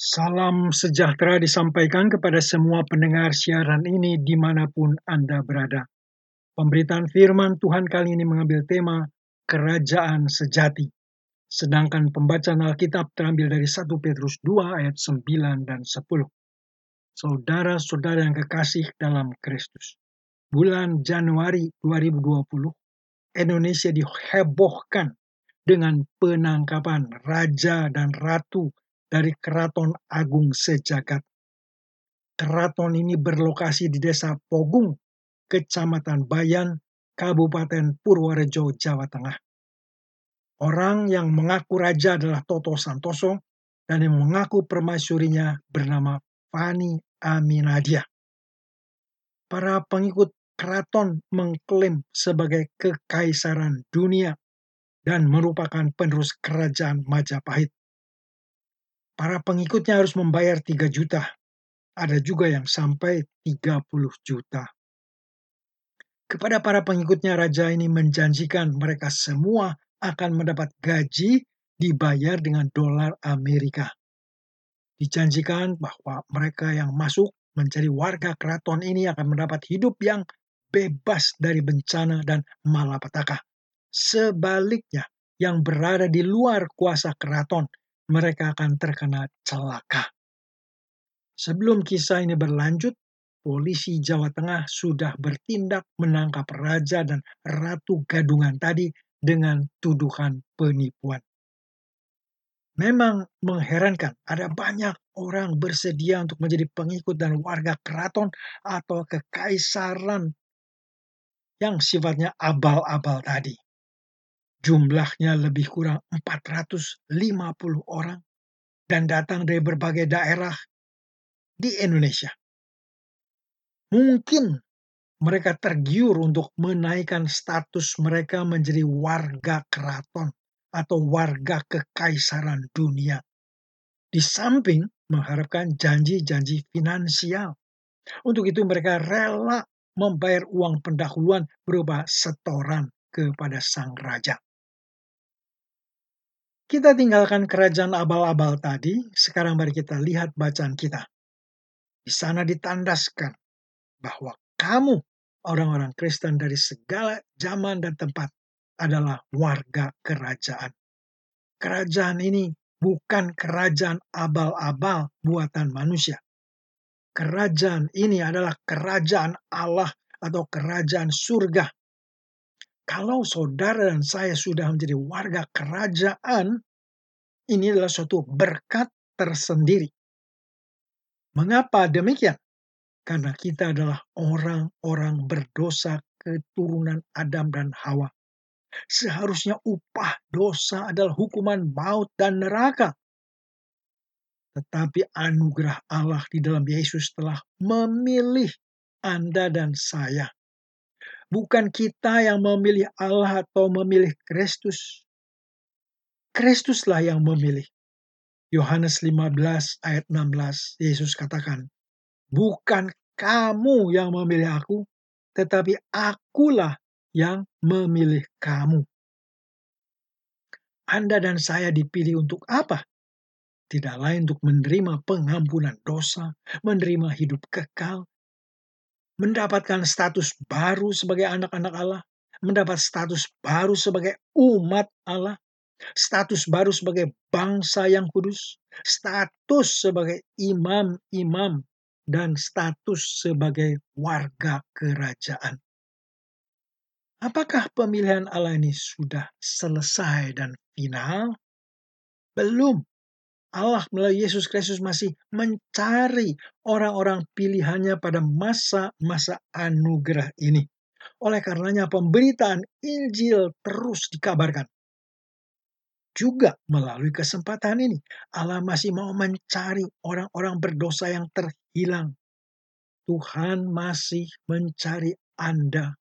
Salam sejahtera disampaikan kepada semua pendengar siaran ini di mana pun Anda berada. Pemberitaan firman Tuhan kali ini mengambil tema Kerajaan Sejati. Sedangkan pembacaan Alkitab terambil dari 1 Petrus 2 ayat 9 dan 10. Saudara-saudara yang kekasih dalam Kristus. Bulan Januari 2020, Indonesia dihebohkan dengan penangkapan raja dan ratu dari Keraton Agung Sejagat. Keraton ini berlokasi di Desa Pogung, Kecamatan Bayan, Kabupaten Purworejo, Jawa Tengah. Orang yang mengaku raja adalah Toto Santoso dan yang mengaku permaisurinya bernama Fani Aminadia. Para pengikut keraton mengklaim sebagai kekaisaran dunia dan merupakan penerus kerajaan Majapahit. Para pengikutnya harus membayar 3 juta. Ada juga yang sampai 30 juta. Kepada para pengikutnya raja ini menjanjikan mereka semua akan mendapat gaji dibayar dengan dolar Amerika. Dijanjikan bahwa mereka yang masuk menjadi warga keraton ini akan mendapat hidup yang bebas dari bencana dan malapetaka. Sebaliknya, yang berada di luar kuasa keraton mereka akan terkena celaka. Sebelum kisah ini berlanjut, polisi Jawa Tengah sudah bertindak menangkap raja dan ratu gadungan tadi dengan tuduhan penipuan. Memang mengherankan, ada banyak orang bersedia untuk menjadi pengikut dan warga keraton atau kekaisaran yang sifatnya abal-abal tadi. Jumlahnya lebih kurang 450 orang dan datang dari berbagai daerah di Indonesia. Mungkin mereka tergiur untuk menaikkan status mereka menjadi warga keraton atau warga kekaisaran dunia. Di samping mengharapkan janji-janji finansial. Untuk itu mereka rela membayar uang pendahuluan berupa setoran kepada sang raja. Kita tinggalkan kerajaan abal-abal tadi, sekarang mari kita lihat bacaan kita. Di sana ditandaskan bahwa kamu, orang-orang Kristen dari segala zaman dan tempat, adalah warga kerajaan. Kerajaan ini bukan kerajaan abal-abal buatan manusia. Kerajaan ini adalah kerajaan Allah atau kerajaan surga kalau saudara dan saya sudah menjadi warga kerajaan, ini adalah suatu berkat tersendiri. Mengapa demikian? Karena kita adalah orang-orang berdosa keturunan Adam dan Hawa. Seharusnya upah dosa adalah hukuman maut dan neraka. Tetapi anugerah Allah di dalam Yesus telah memilih Anda dan saya Bukan kita yang memilih Allah atau memilih Kristus. Kristuslah yang memilih. Yohanes 15 ayat 16, Yesus katakan, Bukan kamu yang memilih aku, tetapi akulah yang memilih kamu. Anda dan saya dipilih untuk apa? Tidak lain untuk menerima pengampunan dosa, menerima hidup kekal, mendapatkan status baru sebagai anak-anak Allah, mendapat status baru sebagai umat Allah, status baru sebagai bangsa yang kudus, status sebagai imam-imam, dan status sebagai warga kerajaan. Apakah pemilihan Allah ini sudah selesai dan final? Belum. Allah melalui Yesus Kristus masih mencari orang-orang pilihannya pada masa-masa anugerah ini. Oleh karenanya pemberitaan Injil terus dikabarkan. Juga melalui kesempatan ini, Allah masih mau mencari orang-orang berdosa yang terhilang. Tuhan masih mencari Anda.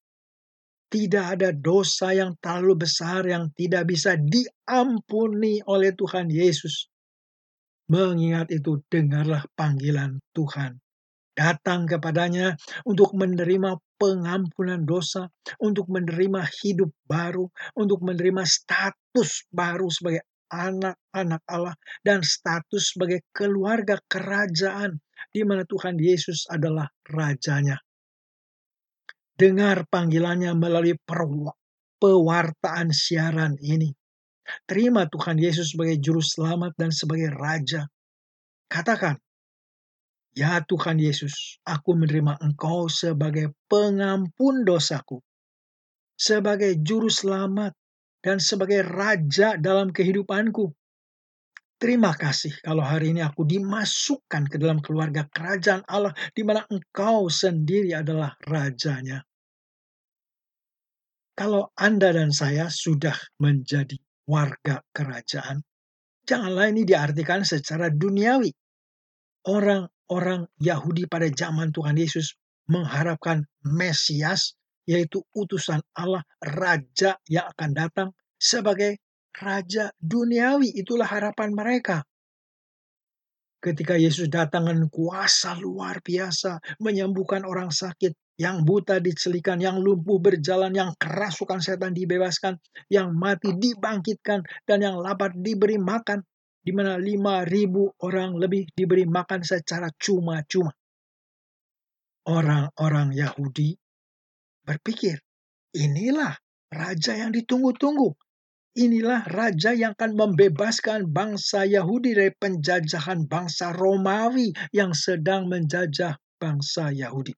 Tidak ada dosa yang terlalu besar yang tidak bisa diampuni oleh Tuhan Yesus. Mengingat itu, dengarlah panggilan Tuhan. Datang kepadanya untuk menerima pengampunan dosa, untuk menerima hidup baru, untuk menerima status baru sebagai anak-anak Allah dan status sebagai keluarga kerajaan di mana Tuhan Yesus adalah rajanya. Dengar panggilannya melalui pewartaan siaran ini. Terima Tuhan Yesus sebagai juru selamat dan sebagai raja. Katakan, Ya Tuhan Yesus, aku menerima Engkau sebagai pengampun dosaku, sebagai juru selamat, dan sebagai raja dalam kehidupanku. Terima kasih kalau hari ini aku dimasukkan ke dalam keluarga kerajaan Allah di mana Engkau sendiri adalah rajanya. Kalau Anda dan saya sudah menjadi warga kerajaan, janganlah ini diartikan secara duniawi. Orang-orang Yahudi pada zaman Tuhan Yesus mengharapkan Mesias, yaitu utusan Allah, raja yang akan datang sebagai raja duniawi. Itulah harapan mereka. Ketika Yesus datang dengan kuasa luar biasa, menyembuhkan orang sakit, yang buta dicelikan, yang lumpuh berjalan, yang kerasukan setan dibebaskan, yang mati dibangkitkan, dan yang lapar diberi makan, di mana lima ribu orang lebih diberi makan secara cuma-cuma. Orang-orang Yahudi berpikir, inilah raja yang ditunggu-tunggu. Inilah raja yang akan membebaskan bangsa Yahudi dari penjajahan bangsa Romawi yang sedang menjajah bangsa Yahudi.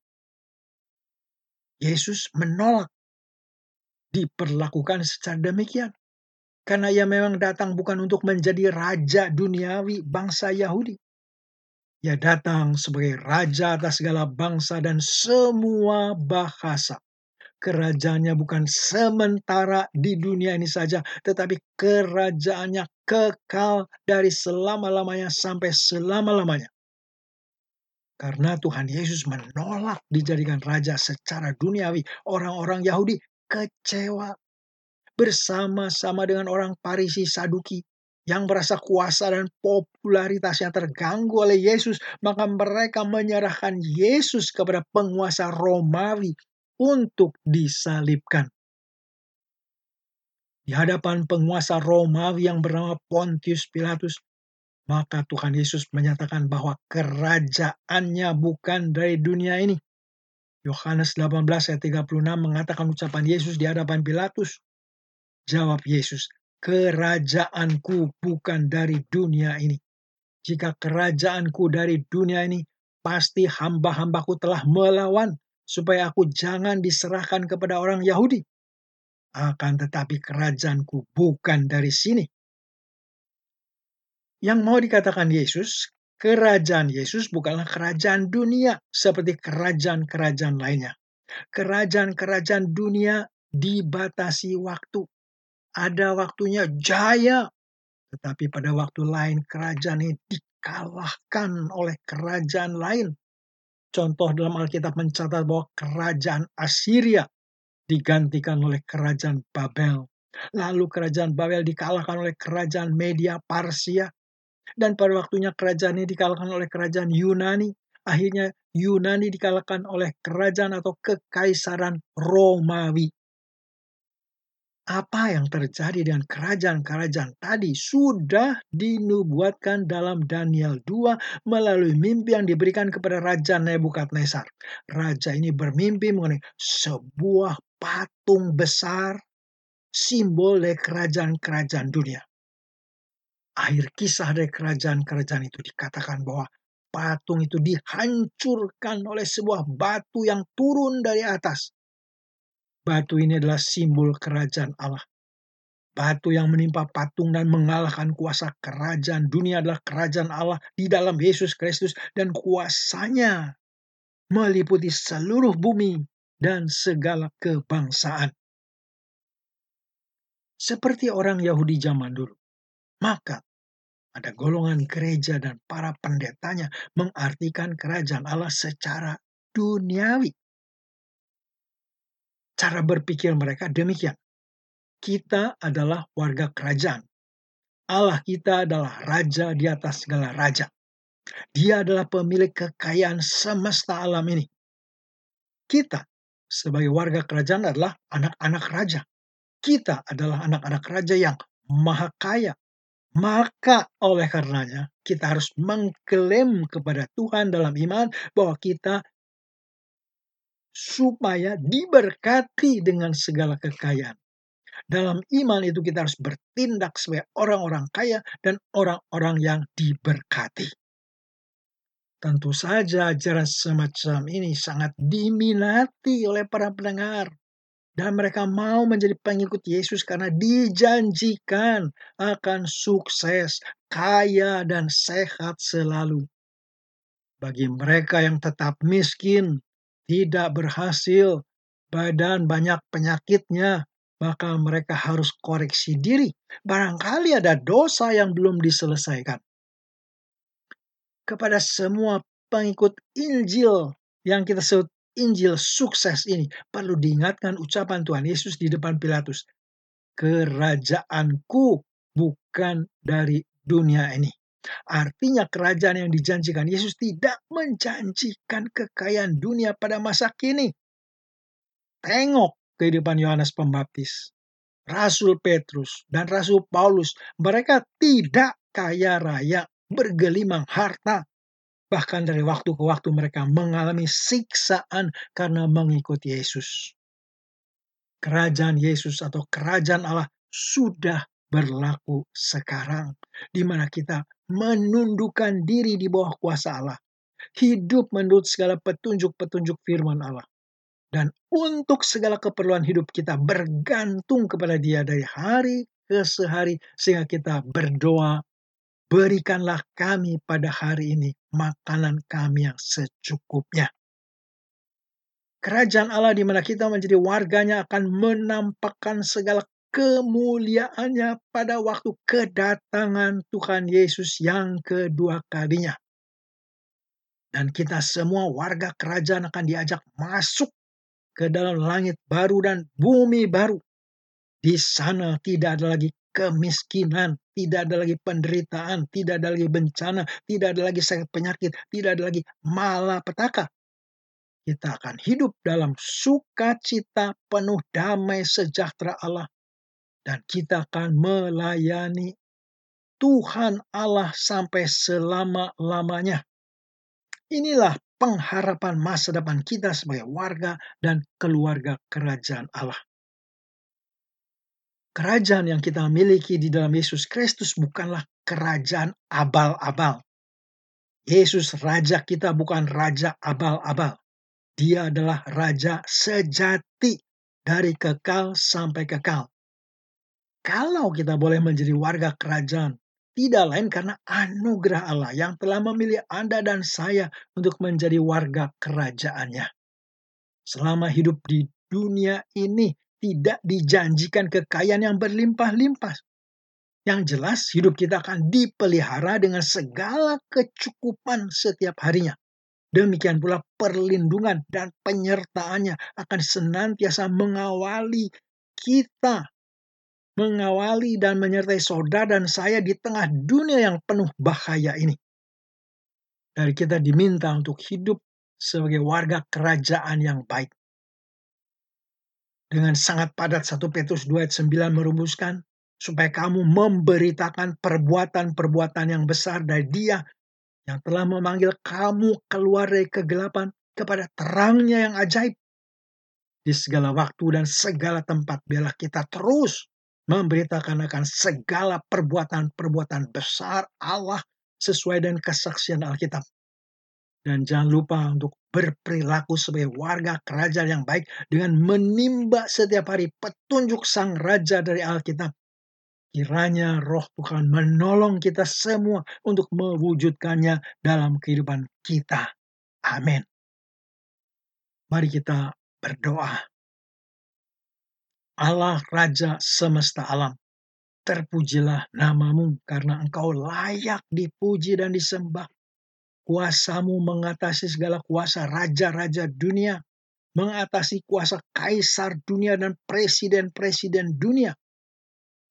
Yesus menolak diperlakukan secara demikian. Karena ia memang datang bukan untuk menjadi raja duniawi bangsa Yahudi. Ia datang sebagai raja atas segala bangsa dan semua bahasa. Kerajaannya bukan sementara di dunia ini saja, tetapi kerajaannya kekal dari selama-lamanya sampai selama-lamanya. Karena Tuhan Yesus menolak dijadikan raja secara duniawi, orang-orang Yahudi kecewa bersama-sama dengan orang Parisi Saduki yang merasa kuasa dan popularitasnya terganggu oleh Yesus, maka mereka menyerahkan Yesus kepada penguasa Romawi untuk disalibkan. Di hadapan penguasa Romawi yang bernama Pontius Pilatus, maka Tuhan Yesus menyatakan bahwa kerajaannya bukan dari dunia ini. Yohanes 18 ayat 36 mengatakan ucapan Yesus di hadapan Pilatus. Jawab Yesus, kerajaanku bukan dari dunia ini. Jika kerajaanku dari dunia ini, pasti hamba-hambaku telah melawan supaya aku jangan diserahkan kepada orang Yahudi. Akan tetapi kerajaanku bukan dari sini yang mau dikatakan Yesus, kerajaan Yesus bukanlah kerajaan dunia seperti kerajaan-kerajaan lainnya. Kerajaan-kerajaan dunia dibatasi waktu. Ada waktunya jaya, tetapi pada waktu lain kerajaan ini dikalahkan oleh kerajaan lain. Contoh dalam Alkitab mencatat bahwa kerajaan Assyria digantikan oleh kerajaan Babel. Lalu kerajaan Babel dikalahkan oleh kerajaan Media Parsia dan pada waktunya kerajaan ini dikalahkan oleh kerajaan Yunani. Akhirnya Yunani dikalahkan oleh kerajaan atau kekaisaran Romawi. Apa yang terjadi dengan kerajaan-kerajaan tadi sudah dinubuatkan dalam Daniel 2 melalui mimpi yang diberikan kepada Raja Nebukadnezar. Raja ini bermimpi mengenai sebuah patung besar simbol dari kerajaan-kerajaan dunia akhir kisah dari kerajaan-kerajaan itu dikatakan bahwa patung itu dihancurkan oleh sebuah batu yang turun dari atas. Batu ini adalah simbol kerajaan Allah. Batu yang menimpa patung dan mengalahkan kuasa kerajaan dunia adalah kerajaan Allah di dalam Yesus Kristus dan kuasanya meliputi seluruh bumi dan segala kebangsaan. Seperti orang Yahudi zaman dulu, maka ada golongan gereja dan para pendetanya mengartikan kerajaan Allah secara duniawi. Cara berpikir mereka demikian. Kita adalah warga kerajaan. Allah kita adalah raja di atas segala raja. Dia adalah pemilik kekayaan semesta alam ini. Kita sebagai warga kerajaan adalah anak-anak raja. Kita adalah anak-anak raja yang maha kaya, Maka oleh karenanya kita harus mengklaim kepada Tuhan dalam iman bahwa kita supaya diberkati dengan segala kekayaan. Dalam iman itu kita harus bertindak sebagai orang-orang kaya dan orang-orang yang diberkati. Tentu saja ajaran semacam ini sangat diminati oleh para pendengar. Dan mereka mau menjadi pengikut Yesus karena dijanjikan akan sukses, kaya, dan sehat selalu. Bagi mereka yang tetap miskin, tidak berhasil, badan banyak penyakitnya, maka mereka harus koreksi diri. Barangkali ada dosa yang belum diselesaikan. Kepada semua pengikut Injil yang kita sebut Injil sukses ini, perlu diingatkan ucapan Tuhan Yesus di depan Pilatus. Kerajaanku bukan dari dunia ini. Artinya kerajaan yang dijanjikan Yesus tidak menjanjikan kekayaan dunia pada masa kini. Tengok kehidupan Yohanes Pembaptis, Rasul Petrus, dan Rasul Paulus. Mereka tidak kaya raya, bergelimang harta. Bahkan dari waktu ke waktu mereka mengalami siksaan karena mengikuti Yesus. Kerajaan Yesus atau kerajaan Allah sudah berlaku sekarang, di mana kita menundukkan diri di bawah kuasa Allah, hidup menurut segala petunjuk-petunjuk firman Allah, dan untuk segala keperluan hidup kita bergantung kepada Dia dari hari ke sehari, sehingga kita berdoa, berikanlah kami pada hari ini makanan kami yang secukupnya. Kerajaan Allah di mana kita menjadi warganya akan menampakkan segala kemuliaannya pada waktu kedatangan Tuhan Yesus yang kedua kalinya. Dan kita semua warga kerajaan akan diajak masuk ke dalam langit baru dan bumi baru. Di sana tidak ada lagi kemiskinan, tidak ada lagi penderitaan, tidak ada lagi bencana, tidak ada lagi sakit penyakit, tidak ada lagi malapetaka kita akan hidup dalam sukacita penuh damai sejahtera Allah dan kita akan melayani Tuhan Allah sampai selama-lamanya. Inilah pengharapan masa depan kita sebagai warga dan keluarga kerajaan Allah. Kerajaan yang kita miliki di dalam Yesus Kristus bukanlah kerajaan abal-abal. Yesus raja kita bukan raja abal-abal. Dia adalah raja sejati dari kekal sampai kekal. Kalau kita boleh menjadi warga kerajaan, tidak lain karena anugerah Allah yang telah memilih Anda dan saya untuk menjadi warga kerajaannya. Selama hidup di dunia ini tidak dijanjikan kekayaan yang berlimpah-limpah. Yang jelas hidup kita akan dipelihara dengan segala kecukupan setiap harinya. Demikian pula perlindungan dan penyertaannya akan senantiasa mengawali kita, mengawali dan menyertai saudara dan saya di tengah dunia yang penuh bahaya ini. Dari kita diminta untuk hidup sebagai warga kerajaan yang baik. Dengan sangat padat 1 Petrus 2 ayat 9 merumuskan, supaya kamu memberitakan perbuatan-perbuatan yang besar dari dia yang telah memanggil kamu keluar dari kegelapan kepada terangnya yang ajaib. Di segala waktu dan segala tempat biarlah kita terus memberitakan akan segala perbuatan-perbuatan besar Allah sesuai dengan kesaksian Alkitab. Dan jangan lupa untuk berperilaku sebagai warga kerajaan yang baik dengan menimba setiap hari petunjuk sang raja dari Alkitab Kiranya roh Tuhan menolong kita semua untuk mewujudkannya dalam kehidupan kita. Amin. Mari kita berdoa. Allah Raja semesta alam, terpujilah namamu karena engkau layak dipuji dan disembah. Kuasamu mengatasi segala kuasa raja-raja dunia, mengatasi kuasa kaisar dunia dan presiden-presiden dunia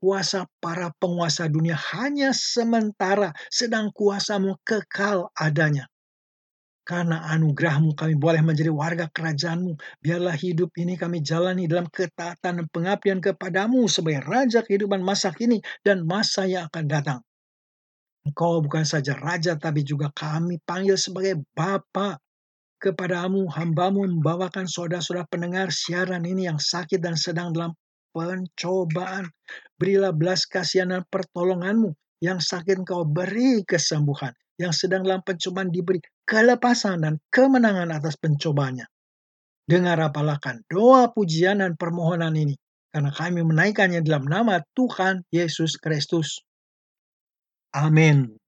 kuasa para penguasa dunia hanya sementara, sedang kuasamu kekal adanya. Karena anugerahmu kami boleh menjadi warga kerajaanmu. Biarlah hidup ini kami jalani dalam ketaatan dan pengabdian kepadamu sebagai Raja kehidupan masa kini dan masa yang akan datang. Engkau bukan saja Raja, tapi juga kami panggil sebagai Bapa. Kepadamu, hambamu membawakan saudara-saudara pendengar siaran ini yang sakit dan sedang dalam pencobaan. Berilah belas kasihan dan pertolonganmu. Yang sakit engkau beri kesembuhan. Yang sedang dalam pencobaan diberi kelepasan dan kemenangan atas pencobanya. Dengar apalahkan doa pujian dan permohonan ini. Karena kami menaikkannya dalam nama Tuhan Yesus Kristus. Amin.